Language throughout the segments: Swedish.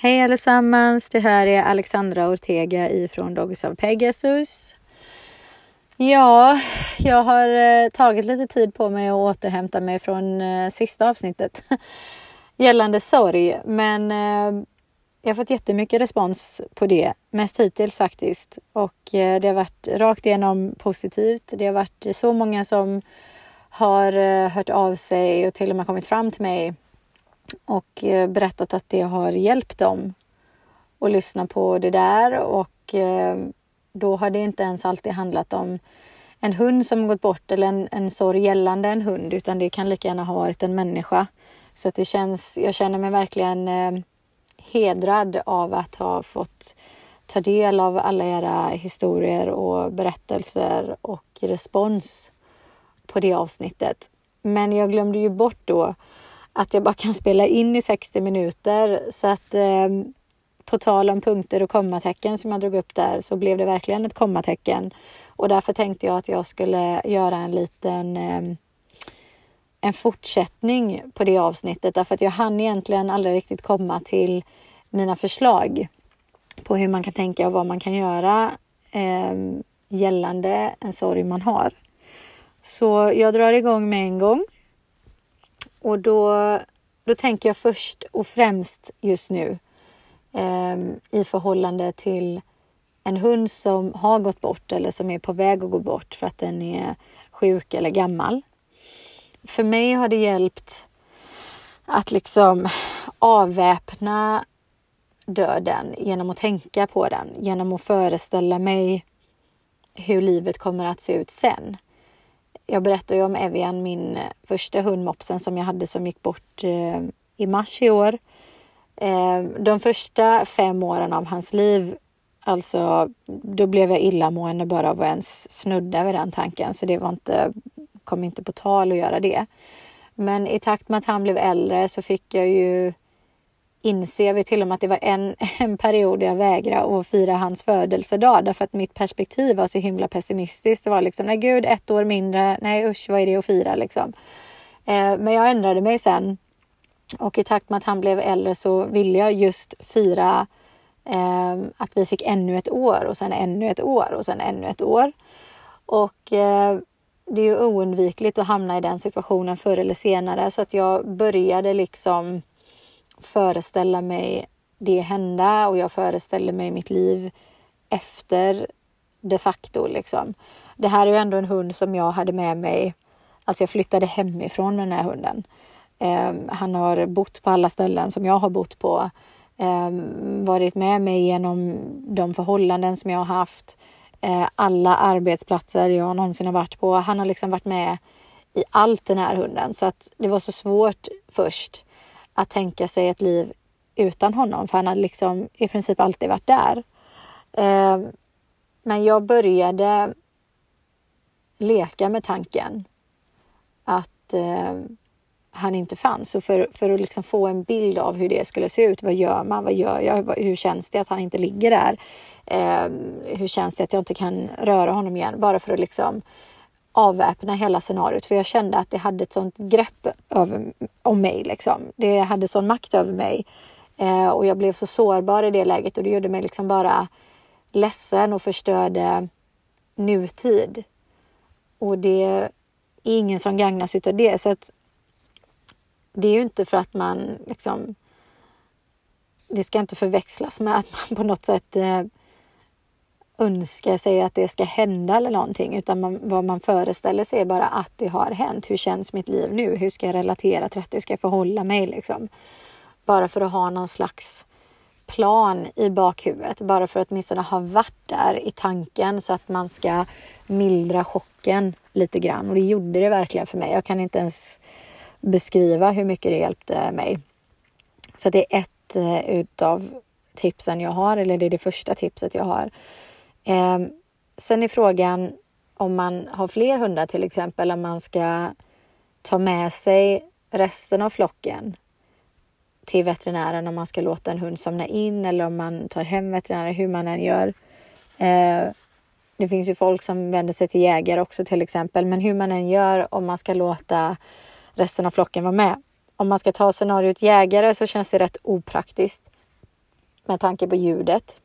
Hej allesammans! Det här är Alexandra Ortega ifrån Dogs of Pegasus. Ja, jag har eh, tagit lite tid på mig att återhämta mig från eh, sista avsnittet gällande sorg, men eh, jag har fått jättemycket respons på det, mest hittills faktiskt. Och eh, det har varit rakt igenom positivt. Det har varit så många som har eh, hört av sig och till och med kommit fram till mig och eh, berättat att det har hjälpt dem att lyssna på det där och eh, då har det inte ens alltid handlat om en hund som gått bort eller en, en sorg gällande en hund utan det kan lika gärna ha varit en människa. Så att det känns, jag känner mig verkligen eh, hedrad av att ha fått ta del av alla era historier och berättelser och respons på det avsnittet. Men jag glömde ju bort då att jag bara kan spela in i 60 minuter. Så att eh, på tal om punkter och kommatecken som jag drog upp där så blev det verkligen ett kommatecken. Och därför tänkte jag att jag skulle göra en liten eh, en fortsättning på det avsnittet därför att jag hann egentligen aldrig riktigt komma till mina förslag på hur man kan tänka och vad man kan göra eh, gällande en sorg man har. Så jag drar igång med en gång. Och då, då tänker jag först och främst just nu eh, i förhållande till en hund som har gått bort eller som är på väg att gå bort för att den är sjuk eller gammal. För mig har det hjälpt att liksom avväpna döden genom att tänka på den, genom att föreställa mig hur livet kommer att se ut sen jag berättade ju om Evian, min eh, första hund Mopsen som jag hade som gick bort eh, i mars i år. Eh, de första fem åren av hans liv, alltså då blev jag illamående bara av att ens snudda vid den tanken så det var inte, kom inte på tal att göra det. Men i takt med att han blev äldre så fick jag ju inser vi till och med att det var en, en period jag vägrade att fira hans födelsedag därför att mitt perspektiv var så himla pessimistiskt. Det var liksom, nej gud, ett år mindre, nej usch, vad är det att fira liksom. Eh, men jag ändrade mig sen och i takt med att han blev äldre så ville jag just fira eh, att vi fick ännu ett år och sen ännu ett år och sen ännu ett år. Och eh, det är ju oundvikligt att hamna i den situationen förr eller senare så att jag började liksom föreställa mig det hända och jag föreställer mig mitt liv efter de facto. Liksom. Det här är ju ändå en hund som jag hade med mig. Alltså jag flyttade hemifrån med den här hunden. Um, han har bott på alla ställen som jag har bott på. Um, varit med mig genom de förhållanden som jag har haft. Uh, alla arbetsplatser jag någonsin har varit på. Han har liksom varit med i allt den här hunden. Så att det var så svårt först att tänka sig ett liv utan honom, för han hade liksom i princip alltid varit där. Eh, men jag började leka med tanken att eh, han inte fanns. Och för, för att liksom få en bild av hur det skulle se ut. Vad gör man? Vad gör jag? Hur känns det att han inte ligger där? Eh, hur känns det att jag inte kan röra honom igen? Bara för att liksom avväpna hela scenariot för jag kände att det hade ett sånt grepp över, om mig. Liksom. Det hade sån makt över mig eh, och jag blev så sårbar i det läget och det gjorde mig liksom bara ledsen och förstörde nutid. Och det är ingen som gagnas utav det. Så att det är ju inte för att man liksom det ska inte förväxlas med att man på något sätt eh, önska sig att det ska hända eller någonting utan man, vad man föreställer sig är bara att det har hänt. Hur känns mitt liv nu? Hur ska jag relatera till det? Hur ska jag förhålla mig? Liksom? Bara för att ha någon slags plan i bakhuvudet. Bara för att åtminstone ha varit där i tanken så att man ska mildra chocken lite grann. Och det gjorde det verkligen för mig. Jag kan inte ens beskriva hur mycket det hjälpte mig. Så det är ett eh, utav tipsen jag har, eller det är det första tipset jag har. Eh, sen är frågan om man har fler hundar till exempel, om man ska ta med sig resten av flocken till veterinären om man ska låta en hund somna in eller om man tar hem veterinären, hur man än gör. Eh, det finns ju folk som vänder sig till jägare också till exempel, men hur man än gör om man ska låta resten av flocken vara med. Om man ska ta scenariot jägare så känns det rätt opraktiskt med tanke på ljudet.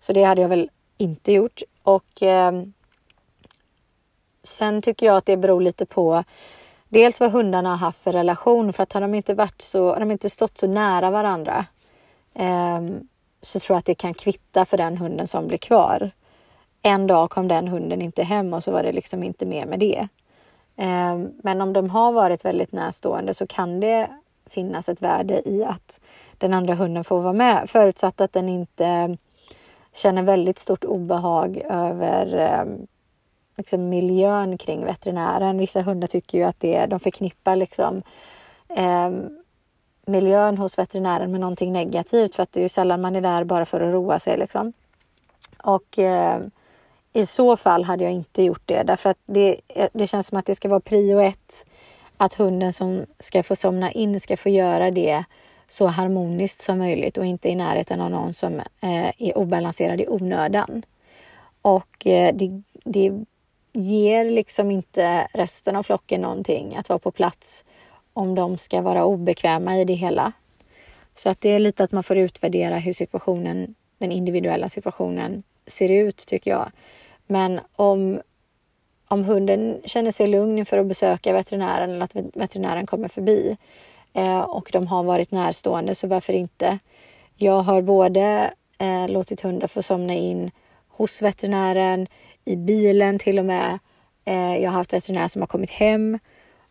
Så det hade jag väl inte gjort. Och eh, sen tycker jag att det beror lite på dels vad hundarna har haft för relation. För att har de inte varit så, har de inte stått så nära varandra eh, så tror jag att det kan kvitta för den hunden som blir kvar. En dag kom den hunden inte hem och så var det liksom inte mer med det. Eh, men om de har varit väldigt närstående så kan det finnas ett värde i att den andra hunden får vara med förutsatt att den inte känner väldigt stort obehag över eh, liksom miljön kring veterinären. Vissa hundar tycker ju att det, de förknippar liksom, eh, miljön hos veterinären med någonting negativt för att det är ju sällan man är där bara för att roa sig. Liksom. Och eh, i så fall hade jag inte gjort det därför att det, eh, det känns som att det ska vara prio ett. Att hunden som ska få somna in ska få göra det så harmoniskt som möjligt och inte i närheten av någon som eh, är obalanserad i onödan. Och eh, det, det ger liksom inte resten av flocken någonting att vara på plats om de ska vara obekväma i det hela. Så att det är lite att man får utvärdera hur situationen, den individuella situationen ser ut tycker jag. Men om, om hunden känner sig lugn för att besöka veterinären eller att veterinären kommer förbi Eh, och de har varit närstående så varför inte? Jag har både eh, låtit hundar få somna in hos veterinären, i bilen till och med. Eh, jag har haft veterinärer som har kommit hem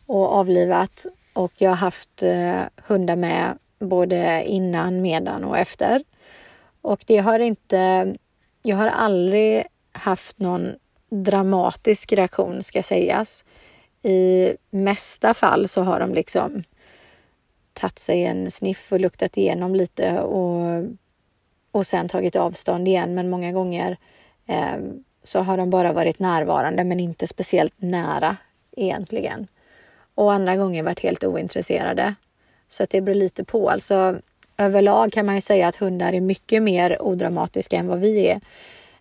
och avlivat och jag har haft eh, hundar med både innan, medan och efter. Och det har inte, jag har aldrig haft någon dramatisk reaktion ska sägas. I mesta fall så har de liksom tagit sig en sniff och luktat igenom lite och, och sen tagit avstånd igen. Men många gånger eh, så har de bara varit närvarande men inte speciellt nära egentligen. Och andra gånger varit helt ointresserade. Så att det beror lite på. Alltså överlag kan man ju säga att hundar är mycket mer odramatiska än vad vi är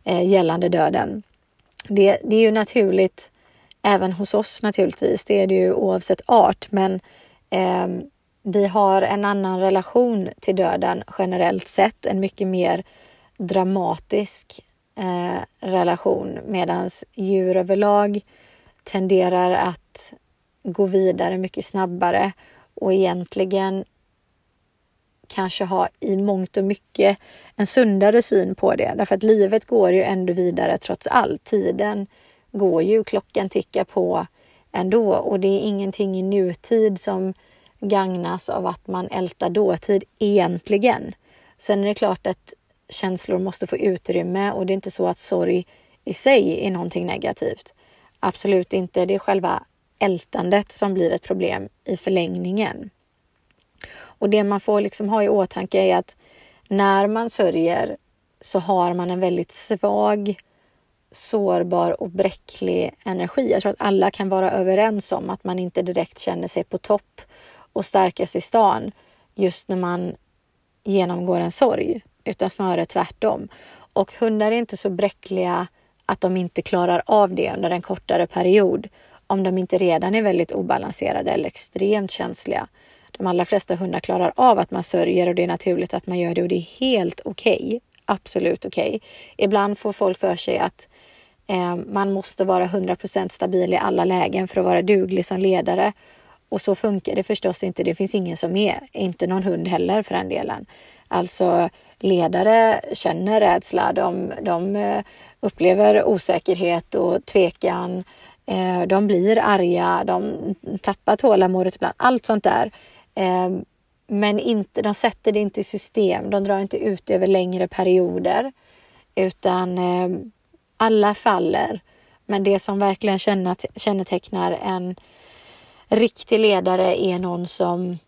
eh, gällande döden. Det, det är ju naturligt även hos oss naturligtvis. Det är det ju oavsett art, men eh, vi har en annan relation till döden generellt sett, en mycket mer dramatisk eh, relation medan djur överlag tenderar att gå vidare mycket snabbare och egentligen kanske ha i mångt och mycket en sundare syn på det. Därför att livet går ju ändå vidare trots allt. Tiden går ju, klockan tickar på ändå och det är ingenting i nutid som gagnas av att man ältar dåtid egentligen. Sen är det klart att känslor måste få utrymme och det är inte så att sorg i sig är någonting negativt. Absolut inte. Det är själva ältandet som blir ett problem i förlängningen. Och det man får liksom ha i åtanke är att när man sörjer så har man en väldigt svag, sårbar och bräcklig energi. Jag tror att alla kan vara överens om att man inte direkt känner sig på topp och starkast i stan just när man genomgår en sorg utan snarare tvärtom. Och hundar är inte så bräckliga att de inte klarar av det under en kortare period om de inte redan är väldigt obalanserade eller extremt känsliga. De allra flesta hundar klarar av att man sörjer och det är naturligt att man gör det och det är helt okej. Okay. Absolut okej. Okay. Ibland får folk för sig att eh, man måste vara 100% stabil i alla lägen för att vara duglig som ledare. Och så funkar det förstås inte. Det finns ingen som är, inte någon hund heller för den delen. Alltså ledare känner rädsla, de, de eh, upplever osäkerhet och tvekan. Eh, de blir arga, de tappar tålamodet ibland, allt sånt där. Eh, men inte, de sätter det inte i system, de drar inte ut över längre perioder. Utan alla faller. Men det som verkligen kännetecknar en riktig ledare är någon som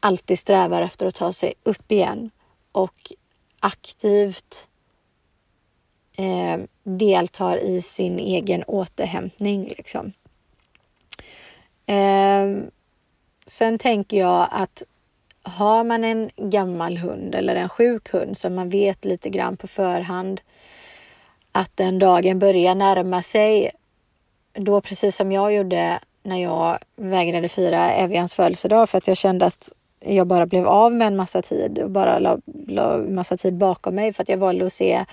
alltid strävar efter att ta sig upp igen och aktivt eh, deltar i sin egen återhämtning. Liksom. Eh, sen tänker jag att har man en gammal hund eller en sjuk hund som man vet lite grann på förhand att den dagen börjar närma sig, då precis som jag gjorde när jag vägrade fira Evians födelsedag för att jag kände att jag bara blev av med en massa tid och bara la, la massa tid bakom mig för att jag valde att se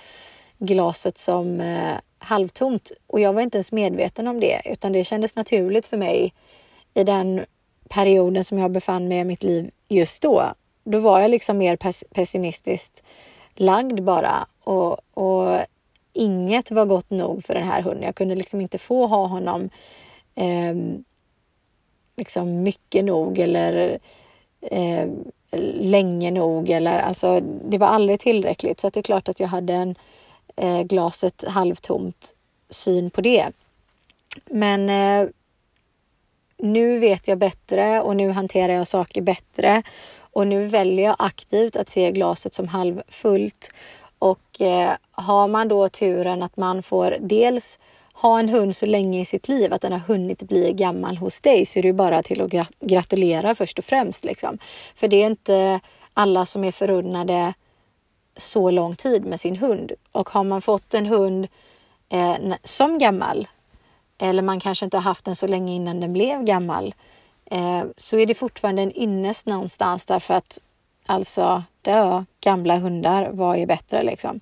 glaset som eh, halvtomt. Och jag var inte ens medveten om det utan det kändes naturligt för mig i den perioden som jag befann mig i mitt liv just då. Då var jag liksom mer pessimistiskt lagd bara och, och inget var gott nog för den här hunden. Jag kunde liksom inte få ha honom eh, liksom mycket nog eller eh, länge nog eller alltså det var aldrig tillräckligt så att det är klart att jag hade en eh, glaset halvtomt syn på det. Men eh, nu vet jag bättre och nu hanterar jag saker bättre och nu väljer jag aktivt att se glaset som halvfullt. Och eh, har man då turen att man får dels ha en hund så länge i sitt liv att den har hunnit bli gammal hos dig så är det ju bara till att gratulera först och främst. Liksom. För det är inte alla som är förunnade så lång tid med sin hund. Och har man fått en hund eh, som gammal eller man kanske inte har haft den så länge innan den blev gammal eh, så är det fortfarande en ynnest någonstans därför att alltså dö gamla hundar, vad är bättre liksom?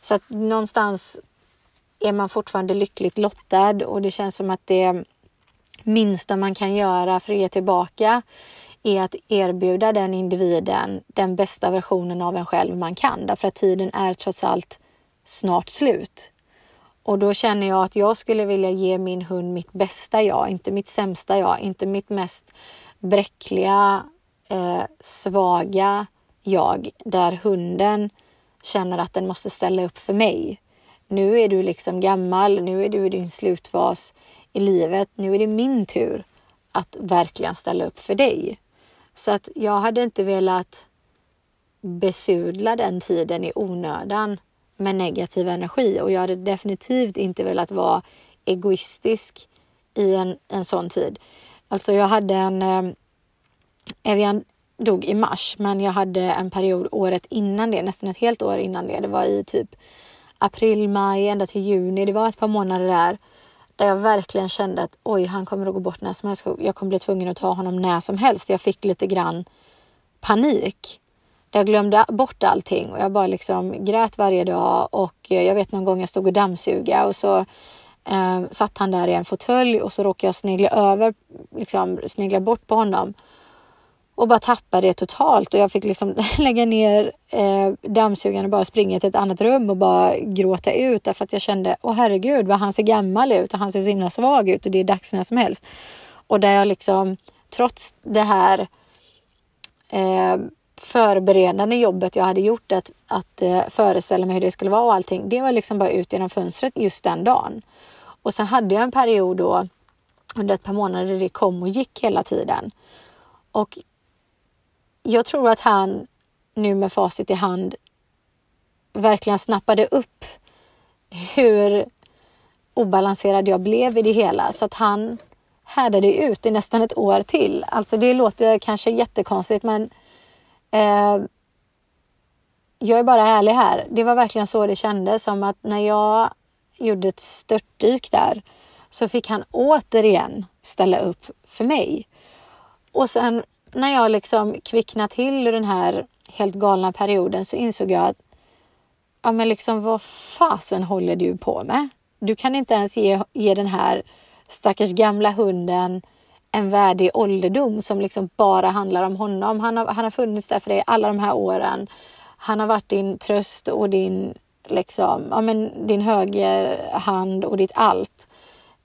Så att någonstans är man fortfarande lyckligt lottad och det känns som att det minsta man kan göra för att ge tillbaka är att erbjuda den individen den bästa versionen av en själv man kan. Därför att tiden är trots allt snart slut. Och då känner jag att jag skulle vilja ge min hund mitt bästa jag, inte mitt sämsta jag, inte mitt mest bräckliga, eh, svaga jag, där hunden känner att den måste ställa upp för mig. Nu är du liksom gammal, nu är du i din slutfas i livet, nu är det min tur att verkligen ställa upp för dig. Så att jag hade inte velat besudla den tiden i onödan med negativ energi och jag hade definitivt inte velat vara egoistisk i en, en sån tid. Alltså jag hade en... Eh, eh Evian dog i mars, men jag hade en period året innan det, nästan ett helt år innan det. Det var i typ april, maj, ända till juni. Det var ett par månader där där jag verkligen kände att oj, han kommer att gå bort när som helst. Jag kommer bli tvungen att ta honom när som helst. Jag fick lite grann panik. Jag glömde bort allting och jag bara liksom grät varje dag och eh, jag vet någon gång jag stod och dammsuga och så eh, satt han där i en fåtölj och så råkade jag snegla över, liksom snegla bort på honom och bara tappade det totalt och jag fick liksom lägga ner eh, dammsugaren och bara springa till ett annat rum och bara gråta ut därför att jag kände, åh herregud vad han ser gammal ut och han ser så himla svag ut och det är dags när som helst. Och där jag liksom, trots det här eh, förberedande jobbet jag hade gjort att, att eh, föreställa mig hur det skulle vara och allting, det var liksom bara ut genom fönstret just den dagen. Och sen hade jag en period då under ett par månader det kom och gick hela tiden. Och jag tror att han nu med facit i hand verkligen snappade upp hur obalanserad jag blev i det hela så att han härdade ut i nästan ett år till. Alltså det låter kanske jättekonstigt men eh, jag är bara ärlig här. Det var verkligen så det kändes som att när jag gjorde ett störtdyk där så fick han återigen ställa upp för mig. Och sen när jag liksom kvicknade till ur den här helt galna perioden så insåg jag att ja, men liksom vad fasen håller du på med? Du kan inte ens ge, ge den här stackars gamla hunden en värdig ålderdom som liksom bara handlar om honom. Han har, han har funnits där för dig alla de här åren. Han har varit din tröst och din, liksom, ja, men din högerhand och ditt allt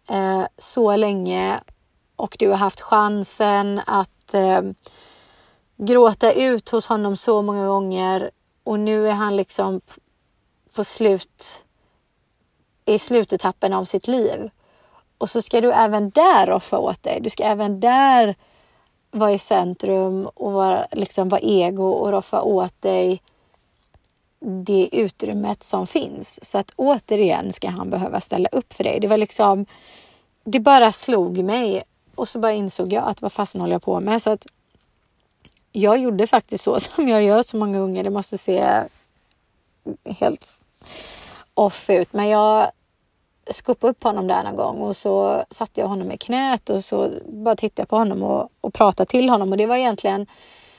eh, så länge och du har haft chansen att eh, gråta ut hos honom så många gånger och nu är han liksom på slut i slutetappen av sitt liv. Och så ska du även där roffa åt dig. Du ska även där vara i centrum och vara, liksom, vara ego och roffa åt dig det utrymmet som finns. Så att återigen ska han behöva ställa upp för dig. Det var liksom, det bara slog mig och så bara insåg jag att vad fasen håller jag på med? Så att jag gjorde faktiskt så som jag gör så många gånger. Det måste se helt off ut. Men jag skopade upp honom där någon gång och så satte jag honom i knät och så bara tittade jag på honom och, och pratade till honom. Och det var egentligen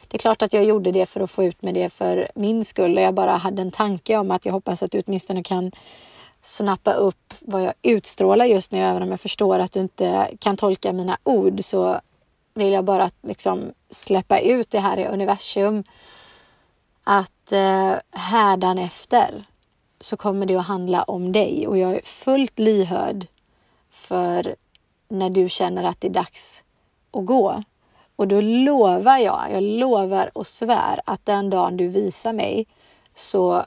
Det är klart att jag gjorde det för att få ut med det för min skull och jag bara hade en tanke om att jag hoppas att du åtminstone kan snappa upp vad jag utstrålar just nu. Även om jag förstår att du inte kan tolka mina ord så vill jag bara liksom släppa ut det här i universum. Att eh, hädanefter så kommer det att handla om dig och jag är fullt lyhörd för när du känner att det är dags att gå. Och då lovar jag, jag lovar och svär att den dagen du visar mig så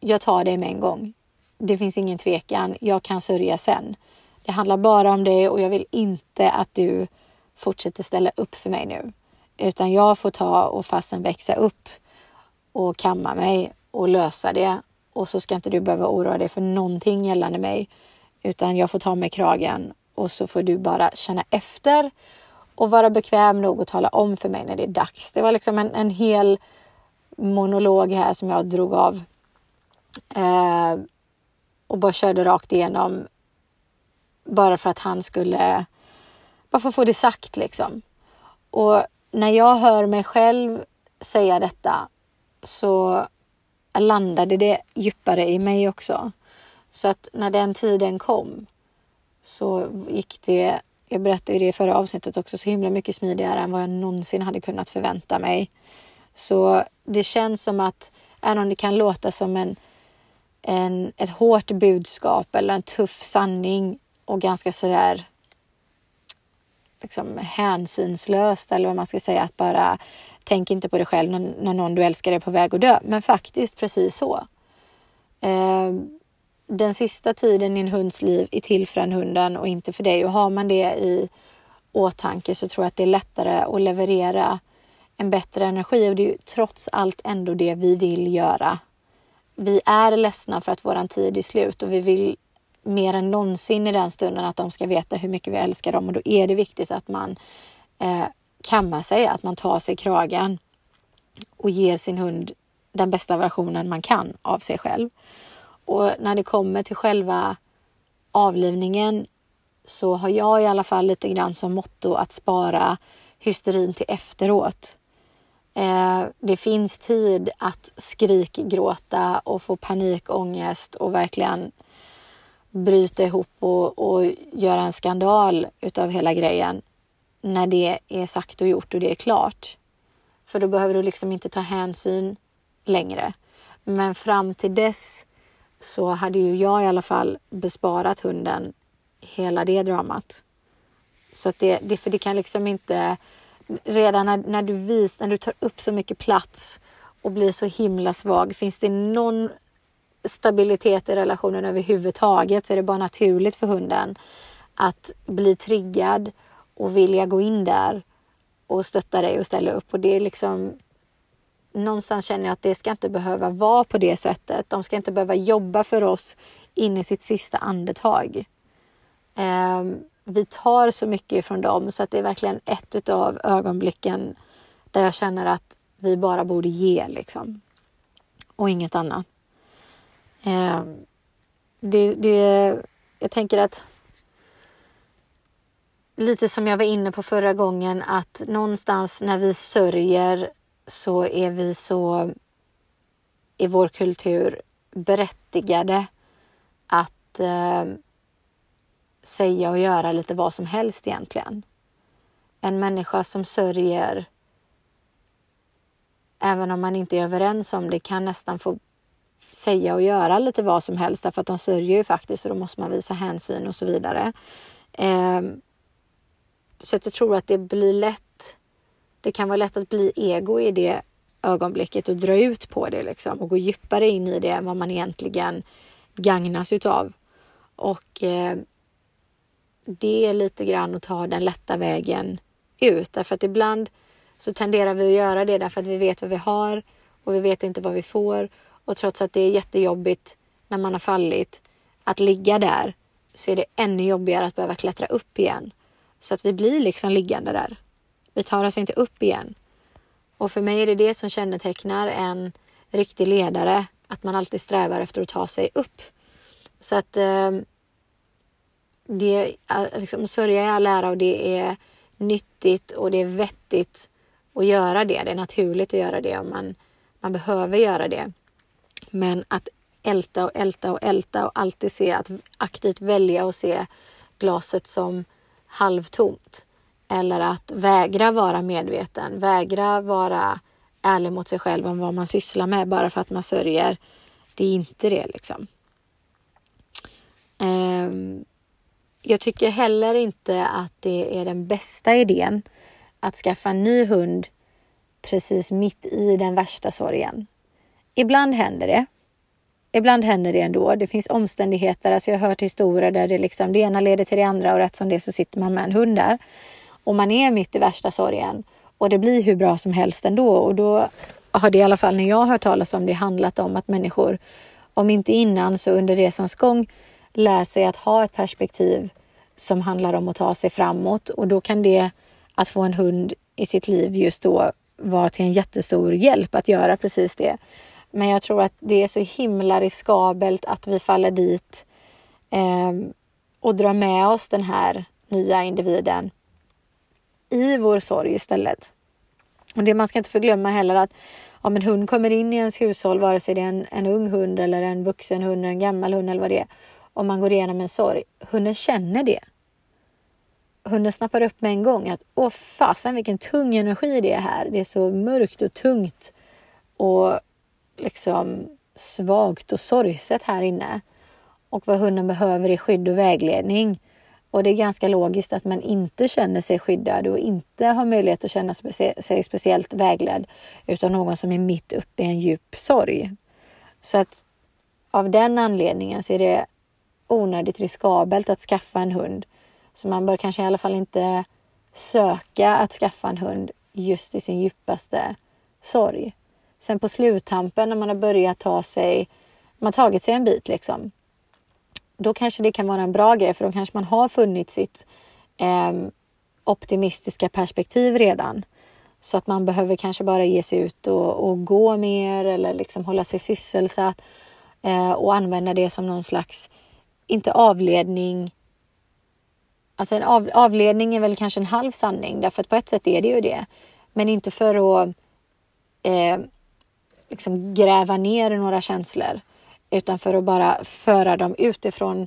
jag tar dig med en gång. Det finns ingen tvekan. Jag kan sörja sen. Det handlar bara om det och jag vill inte att du fortsätter ställa upp för mig nu. Utan jag får ta och fasen växa upp och kamma mig och lösa det. Och så ska inte du behöva oroa dig för någonting gällande mig. Utan jag får ta mig kragen och så får du bara känna efter och vara bekväm nog att tala om för mig när det är dags. Det var liksom en, en hel monolog här som jag drog av eh, och bara körde rakt igenom bara för att han skulle bara för att få det sagt liksom. Och när jag hör mig själv säga detta så landade det djupare i mig också. Så att när den tiden kom så gick det, jag berättade ju det i förra avsnittet också, så himla mycket smidigare än vad jag någonsin hade kunnat förvänta mig. Så det känns som att, även om det kan låta som en, en, ett hårt budskap eller en tuff sanning och ganska sådär liksom hänsynslöst eller vad man ska säga, att bara tänk inte på dig själv när, när någon du älskar är på väg att dö. Men faktiskt precis så. Eh, den sista tiden i en hunds liv är till för den hunden och inte för dig. Och har man det i åtanke så tror jag att det är lättare att leverera en bättre energi och det är ju trots allt ändå det vi vill göra. Vi är ledsna för att våran tid är slut och vi vill mer än någonsin i den stunden att de ska veta hur mycket vi älskar dem och då är det viktigt att man eh, kammar sig, att man tar sig kragen och ger sin hund den bästa versionen man kan av sig själv. Och när det kommer till själva avlivningen så har jag i alla fall lite grann som motto att spara hysterin till efteråt. Eh, det finns tid att skrikgråta och få panikångest och verkligen bryta ihop och, och göra en skandal utav hela grejen när det är sagt och gjort och det är klart. För då behöver du liksom inte ta hänsyn längre. Men fram till dess så hade ju jag i alla fall besparat hunden hela det dramat. Så att det, det, för det kan liksom inte... Redan när, när, du vis, när du tar upp så mycket plats och blir så himla svag, finns det någon stabilitet i relationen överhuvudtaget så är det bara naturligt för hunden att bli triggad och vilja gå in där och stötta dig och ställa upp. Och det är liksom någonstans känner jag att det ska inte behöva vara på det sättet. De ska inte behöva jobba för oss in i sitt sista andetag. Um, vi tar så mycket från dem så att det är verkligen ett av ögonblicken där jag känner att vi bara borde ge liksom. Och inget annat. Eh, det, det, jag tänker att lite som jag var inne på förra gången att någonstans när vi sörjer så är vi så i vår kultur berättigade att eh, säga och göra lite vad som helst egentligen. En människa som sörjer, även om man inte är överens om det, kan nästan få säga och göra lite vad som helst därför att de sörjer ju faktiskt och då måste man visa hänsyn och så vidare. Eh, så att jag tror att det blir lätt. Det kan vara lätt att bli ego i det ögonblicket och dra ut på det liksom och gå djupare in i det än vad man egentligen gagnas utav. Och eh, det är lite grann att ta den lätta vägen ut därför att ibland så tenderar vi att göra det därför att vi vet vad vi har och vi vet inte vad vi får och trots att det är jättejobbigt när man har fallit att ligga där så är det ännu jobbigare att behöva klättra upp igen. Så att vi blir liksom liggande där. Vi tar oss inte upp igen. Och för mig är det det som kännetecknar en riktig ledare, att man alltid strävar efter att ta sig upp. Så att eh, det, är eh, liksom, sörja i all ära och det är nyttigt och det är vettigt att göra det. Det är naturligt att göra det och man, man behöver göra det. Men att älta och älta och älta och alltid se att aktivt välja och se glaset som halvtomt. Eller att vägra vara medveten, vägra vara ärlig mot sig själv om vad man sysslar med bara för att man sörjer. Det är inte det liksom. Um, jag tycker heller inte att det är den bästa idén att skaffa en ny hund precis mitt i den värsta sorgen. Ibland händer det. Ibland händer det ändå. Det finns omständigheter, alltså jag har hört historier där det, liksom, det ena leder till det andra och rätt som det så sitter man med en hund där. Och man är mitt i värsta sorgen och det blir hur bra som helst ändå. Och då har det i alla fall när jag har hört talas om det handlat om att människor, om inte innan så under resans gång, lär sig att ha ett perspektiv som handlar om att ta sig framåt och då kan det att få en hund i sitt liv just då vara till en jättestor hjälp att göra precis det. Men jag tror att det är så himla riskabelt att vi faller dit eh, och drar med oss den här nya individen i vår sorg istället. Och det man ska inte förglömma heller att om en hund kommer in i ens hushåll, vare sig det är en, en ung hund eller en vuxen hund, en gammal hund eller vad det är, om man går igenom en sorg, hunden känner det. Hunden snappar upp med en gång att åh fasen vilken tung energi det är här. Det är så mörkt och tungt och liksom svagt och sorgset här inne. Och vad hunden behöver är skydd och vägledning. Och det är ganska logiskt att man inte känner sig skyddad och inte har möjlighet att känna sig speciellt vägledd utan någon som är mitt uppe i en djup sorg. Så att av den anledningen så är det onödigt riskabelt att skaffa en hund. Så man bör kanske i alla fall inte söka att skaffa en hund just i sin djupaste sorg. Sen på sluttampen när man har börjat ta sig, man har tagit sig en bit liksom. Då kanske det kan vara en bra grej för då kanske man har funnit sitt eh, optimistiska perspektiv redan. Så att man behöver kanske bara ge sig ut och, och gå mer eller liksom hålla sig sysselsatt eh, och använda det som någon slags, inte avledning, alltså en av, avledning är väl kanske en halv sanning därför att på ett sätt är det ju det. Men inte för att eh, liksom gräva ner några känslor utan för att bara föra dem utifrån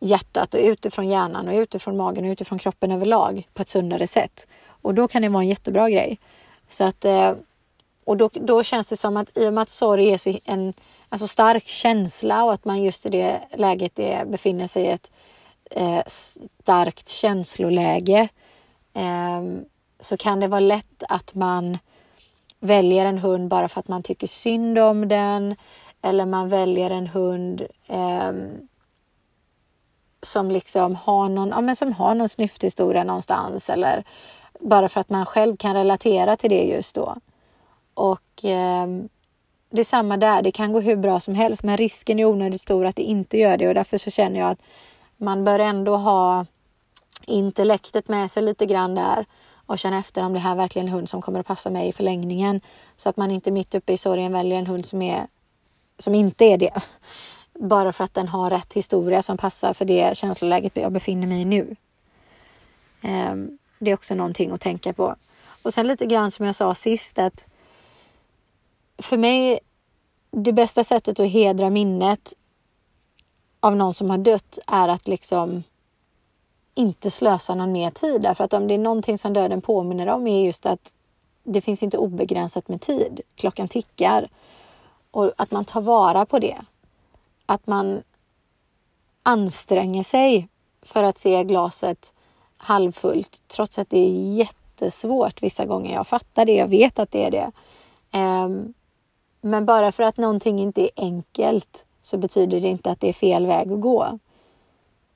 hjärtat och utifrån hjärnan och utifrån magen och utifrån kroppen överlag på ett sundare sätt. Och då kan det vara en jättebra grej. Så att, eh, och då, då känns det som att i och med att sorg är en alltså stark känsla och att man just i det läget är, befinner sig i ett eh, starkt känsloläge eh, så kan det vara lätt att man väljer en hund bara för att man tycker synd om den eller man väljer en hund eh, som liksom har någon, ja, men som har någon snyfthistoria någonstans eller bara för att man själv kan relatera till det just då. Och eh, det är samma där, det kan gå hur bra som helst men risken är onödigt stor att det inte gör det och därför så känner jag att man bör ändå ha intellektet med sig lite grann där och känna efter om det här verkligen är en hund som kommer att passa mig i förlängningen. Så att man inte mitt uppe i sorgen väljer en hund som, är, som inte är det. Bara för att den har rätt historia som passar för det känsloläget jag befinner mig i nu. Ehm, det är också någonting att tänka på. Och sen lite grann som jag sa sist att för mig det bästa sättet att hedra minnet av någon som har dött är att liksom inte slösa någon mer tid. Därför att om det är någonting som döden påminner om är just att det finns inte obegränsat med tid. Klockan tickar. Och att man tar vara på det. Att man anstränger sig för att se glaset halvfullt trots att det är jättesvårt vissa gånger. Jag fattar det, jag vet att det är det. Um, men bara för att någonting inte är enkelt så betyder det inte att det är fel väg att gå.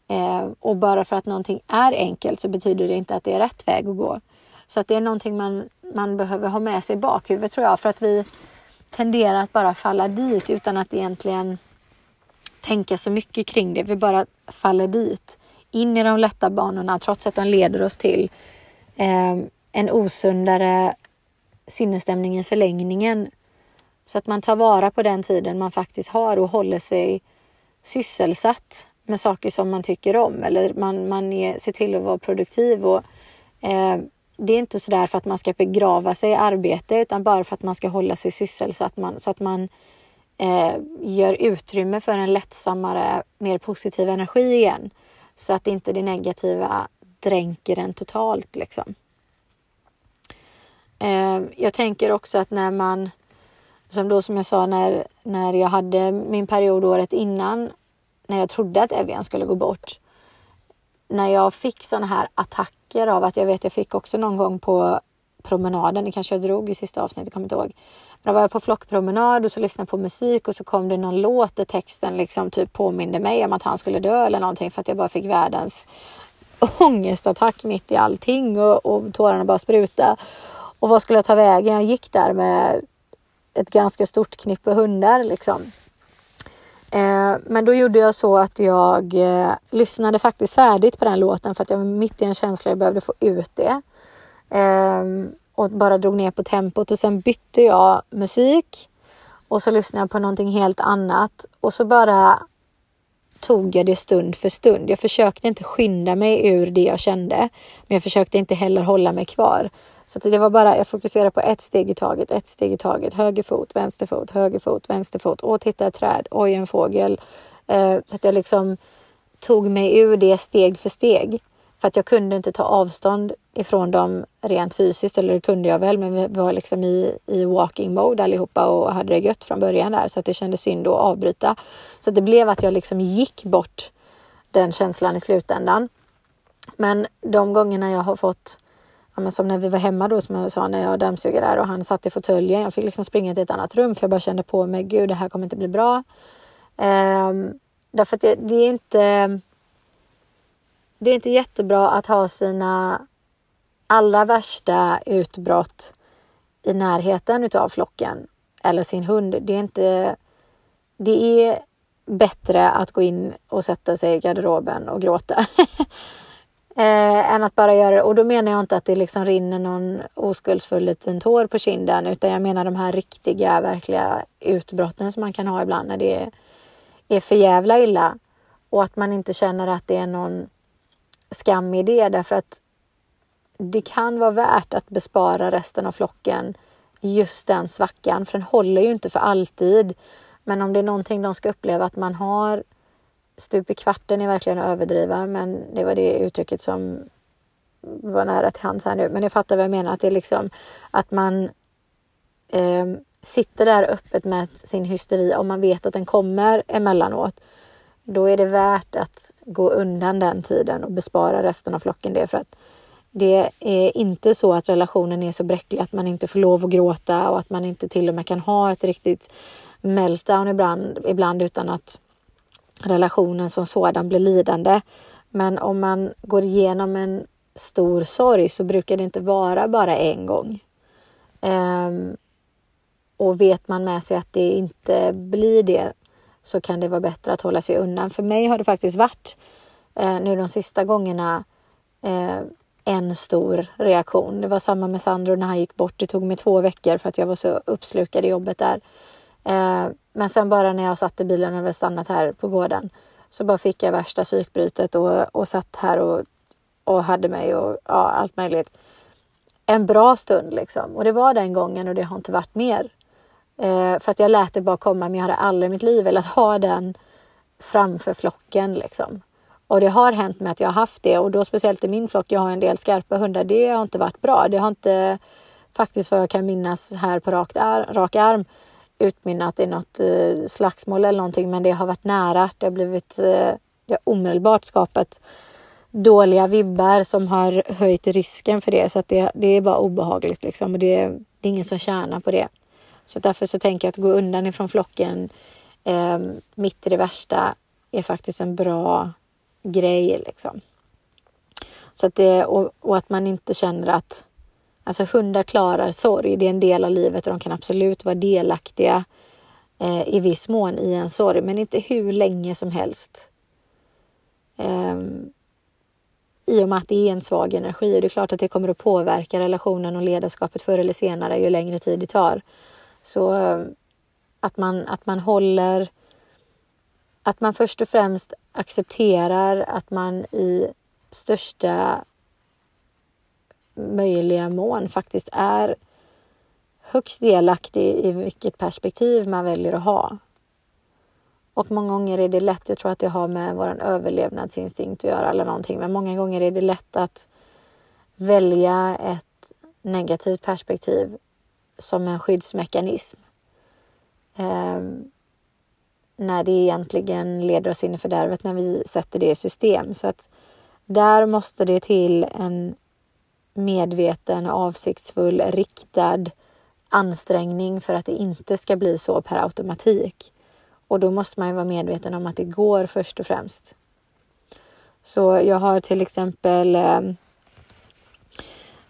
Eh, och bara för att någonting är enkelt så betyder det inte att det är rätt väg att gå. Så att det är någonting man, man behöver ha med sig i bakhuvudet tror jag för att vi tenderar att bara falla dit utan att egentligen tänka så mycket kring det. Vi bara faller dit in i de lätta banorna trots att de leder oss till eh, en osundare sinnesstämning i förlängningen. Så att man tar vara på den tiden man faktiskt har och håller sig sysselsatt med saker som man tycker om eller man, man är, ser till att vara produktiv och eh, det är inte sådär för att man ska begrava sig i arbete utan bara för att man ska hålla sig sysselsatt man, så att man eh, gör utrymme för en lättsammare, mer positiv energi igen. Så att inte det negativa dränker en totalt liksom. Eh, jag tänker också att när man, som då som jag sa när, när jag hade min period året innan, när jag trodde att Evian skulle gå bort. När jag fick sådana här attacker av att jag vet jag fick också någon gång på promenaden, det kanske jag drog i sista avsnittet, kommer inte ihåg. Men då var jag på flockpromenad och så lyssnade på musik och så kom det någon låt där texten liksom typ påminde mig om att han skulle dö eller någonting för att jag bara fick världens ångestattack mitt i allting och, och tårarna bara spruta. Och vad skulle jag ta vägen? Jag gick där med ett ganska stort knippe hundar liksom. Eh, men då gjorde jag så att jag eh, lyssnade faktiskt färdigt på den låten för att jag var mitt i en känsla jag behövde få ut det. Eh, och bara drog ner på tempot och sen bytte jag musik och så lyssnade jag på någonting helt annat och så bara tog jag det stund för stund. Jag försökte inte skynda mig ur det jag kände, men jag försökte inte heller hålla mig kvar. Så det var bara, jag fokuserade på ett steg i taget, ett steg i taget. Höger fot, vänster fot, höger fot, vänster fot. Åh, titta ett träd. Oj, en fågel. Eh, så att jag liksom tog mig ur det steg för steg. För att jag kunde inte ta avstånd ifrån dem rent fysiskt, eller det kunde jag väl, men vi var liksom i, i walking mode allihopa och hade det gött från början där, så att det kändes synd att avbryta. Så det blev att jag liksom gick bort den känslan i slutändan. Men de gångerna jag har fått ja, men som när vi var hemma då som jag sa när jag dammsuger där och han satt i fåtöljen. Jag fick liksom springa till ett annat rum för jag bara kände på mig, gud det här kommer inte bli bra. Ehm, därför att det, det, är inte det är inte jättebra att ha sina allra värsta utbrott i närheten utav flocken eller sin hund. Det är inte det är bättre att gå in och sätta sig i garderoben och gråta Eh, än att bara göra det. Och då menar jag inte att det liksom rinner någon oskuldsfull liten tår på kinden utan jag menar de här riktiga, verkliga utbrotten som man kan ha ibland när det är, är för jävla illa. Och att man inte känner att det är någon skam i det därför att det kan vara värt att bespara resten av flocken just den svackan för den håller ju inte för alltid. Men om det är någonting de ska uppleva att man har stup i kvarten är verkligen att överdriva, men det var det uttrycket som var nära till hands här nu. Men jag fattar vad jag menar, att det är liksom att man eh, sitter där öppet med sin hysteri om man vet att den kommer emellanåt. Då är det värt att gå undan den tiden och bespara resten av flocken det för att det är inte så att relationen är så bräcklig att man inte får lov att gråta och att man inte till och med kan ha ett riktigt meltdown ibland, ibland utan att relationen som sådan blir lidande. Men om man går igenom en stor sorg så brukar det inte vara bara en gång. Um, och vet man med sig att det inte blir det så kan det vara bättre att hålla sig undan. För mig har det faktiskt varit eh, nu de sista gångerna eh, en stor reaktion. Det var samma med Sandro när han gick bort. Det tog mig två veckor för att jag var så uppslukad i jobbet där. Eh, men sen bara när jag satt i bilen och hade stannat här på gården så bara fick jag värsta psykbrytet och, och satt här och, och hade mig och ja, allt möjligt. En bra stund liksom. Och det var den gången och det har inte varit mer. Eh, för att jag lät det bara komma men jag hade aldrig i mitt liv velat ha den framför flocken liksom. Och det har hänt mig att jag har haft det och då speciellt i min flock, jag har en del skarpa hundar, det har inte varit bra. Det har inte faktiskt vad jag kan minnas här på rak, rak arm utmynnat i något eh, slagsmål eller någonting men det har varit nära. Det har blivit, eh, det har omedelbart skapat dåliga vibbar som har höjt risken för det så att det, det är bara obehagligt liksom och det, det är ingen som tjänar på det. Så därför så tänker jag att gå undan ifrån flocken eh, mitt i det värsta är faktiskt en bra grej liksom. Så att det, och, och att man inte känner att Alltså hundar klarar sorg, det är en del av livet och de kan absolut vara delaktiga eh, i viss mån i en sorg, men inte hur länge som helst. Eh, I och med att det är en svag energi och det är klart att det kommer att påverka relationen och ledarskapet förr eller senare ju längre tid det tar. Så eh, att, man, att man håller att man först och främst accepterar att man i största möjliga mån faktiskt är högst delaktig i vilket perspektiv man väljer att ha. Och många gånger är det lätt, jag tror att det har med vår överlevnadsinstinkt att göra eller någonting, men många gånger är det lätt att välja ett negativt perspektiv som en skyddsmekanism. Eh, när det egentligen leder oss in i fördärvet när vi sätter det i system. Så att där måste det till en medveten, avsiktsfull, riktad ansträngning för att det inte ska bli så per automatik. Och då måste man ju vara medveten om att det går först och främst. Så jag har till exempel eh,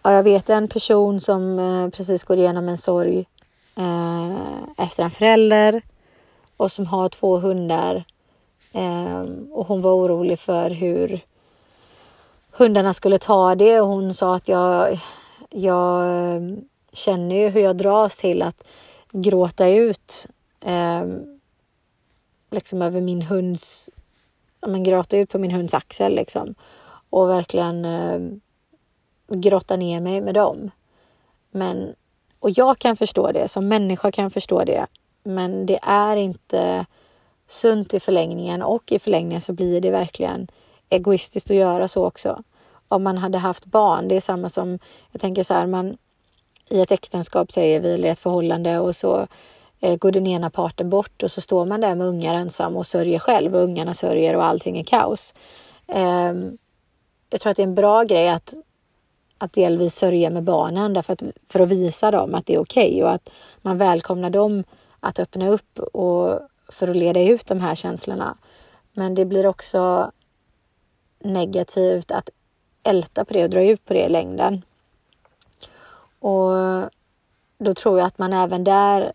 Ja, jag vet en person som eh, precis går igenom en sorg eh, efter en förälder och som har två hundar. Eh, och hon var orolig för hur hundarna skulle ta det och hon sa att jag, jag eh, känner ju hur jag dras till att gråta ut eh, liksom över min hunds, men gråta ut på min hunds axel liksom och verkligen eh, grotta ner mig med dem. Men, och jag kan förstå det, som människa kan jag förstå det. Men det är inte sunt i förlängningen och i förlängningen så blir det verkligen egoistiskt att göra så också. Om man hade haft barn, det är samma som, jag tänker så här, man i ett äktenskap säger vi, eller ett förhållande och så eh, går den ena parten bort och så står man där med ungar ensam och sörjer själv och ungarna sörjer och allting är kaos. Eh, jag tror att det är en bra grej att att delvis sörja med barnen därför att, för att visa dem att det är okej okay och att man välkomnar dem att öppna upp och för att leda ut de här känslorna. Men det blir också negativt att älta på det och dra ut på det i längden. Och då tror jag att man även där,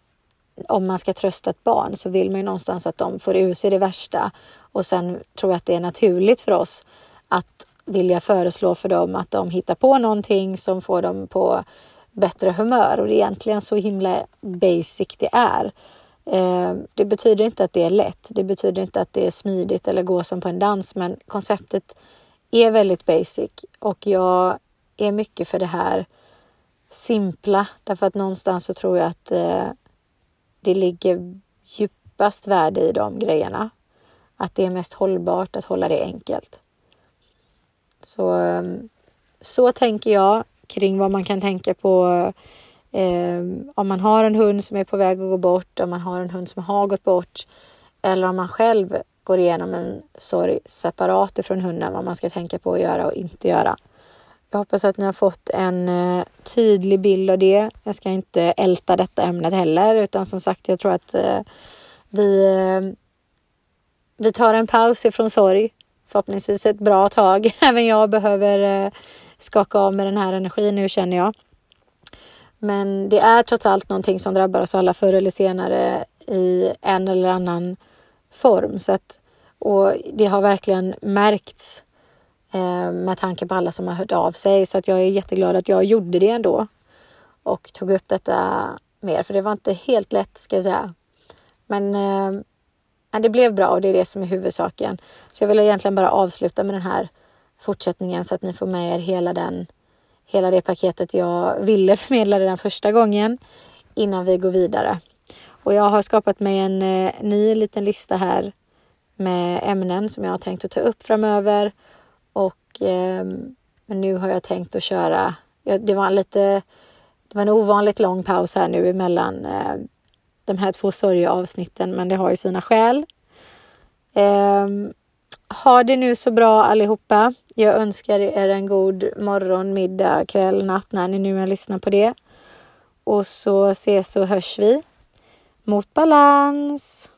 om man ska trösta ett barn, så vill man ju någonstans att de får ur sig det värsta. Och sen tror jag att det är naturligt för oss att vilja föreslå för dem att de hittar på någonting som får dem på bättre humör och det är egentligen så himla basic det är. Eh, det betyder inte att det är lätt. Det betyder inte att det är smidigt eller går som på en dans, men konceptet är väldigt basic och jag är mycket för det här simpla därför att någonstans så tror jag att eh, det ligger djupast värde i de grejerna. Att det är mest hållbart att hålla det enkelt. Så, ehm, så tänker jag kring vad man kan tänka på eh, om man har en hund som är på väg att gå bort, om man har en hund som har gått bort eller om man själv går igenom en sorg separat ifrån hunden, vad man ska tänka på att göra och inte göra. Jag hoppas att ni har fått en eh, tydlig bild av det. Jag ska inte älta detta ämnet heller, utan som sagt, jag tror att eh, vi, eh, vi tar en paus ifrån sorg förhoppningsvis ett bra tag. Även jag behöver eh, skaka av med den här energin nu känner jag. Men det är trots allt någonting som drabbar oss alla förr eller senare i en eller annan form. Så att, och det har verkligen märkts eh, med tanke på alla som har hört av sig. Så att jag är jätteglad att jag gjorde det ändå. Och tog upp detta mer, för det var inte helt lätt ska jag säga. Men eh, men det blev bra och det är det som är huvudsaken. Så jag vill egentligen bara avsluta med den här fortsättningen så att ni får med er hela, den, hela det paketet jag ville förmedla redan första gången innan vi går vidare. Och jag har skapat mig en eh, ny liten lista här med ämnen som jag har tänkt att ta upp framöver. Och eh, nu har jag tänkt att köra, ja, det var en lite, det var en ovanligt lång paus här nu emellan eh, de här två sorgeavsnitten, men det har ju sina skäl. Eh, ha det nu så bra allihopa. Jag önskar er en god morgon, middag, kväll, natt när ni nu lyssnar på det. Och så ses och hörs vi mot balans.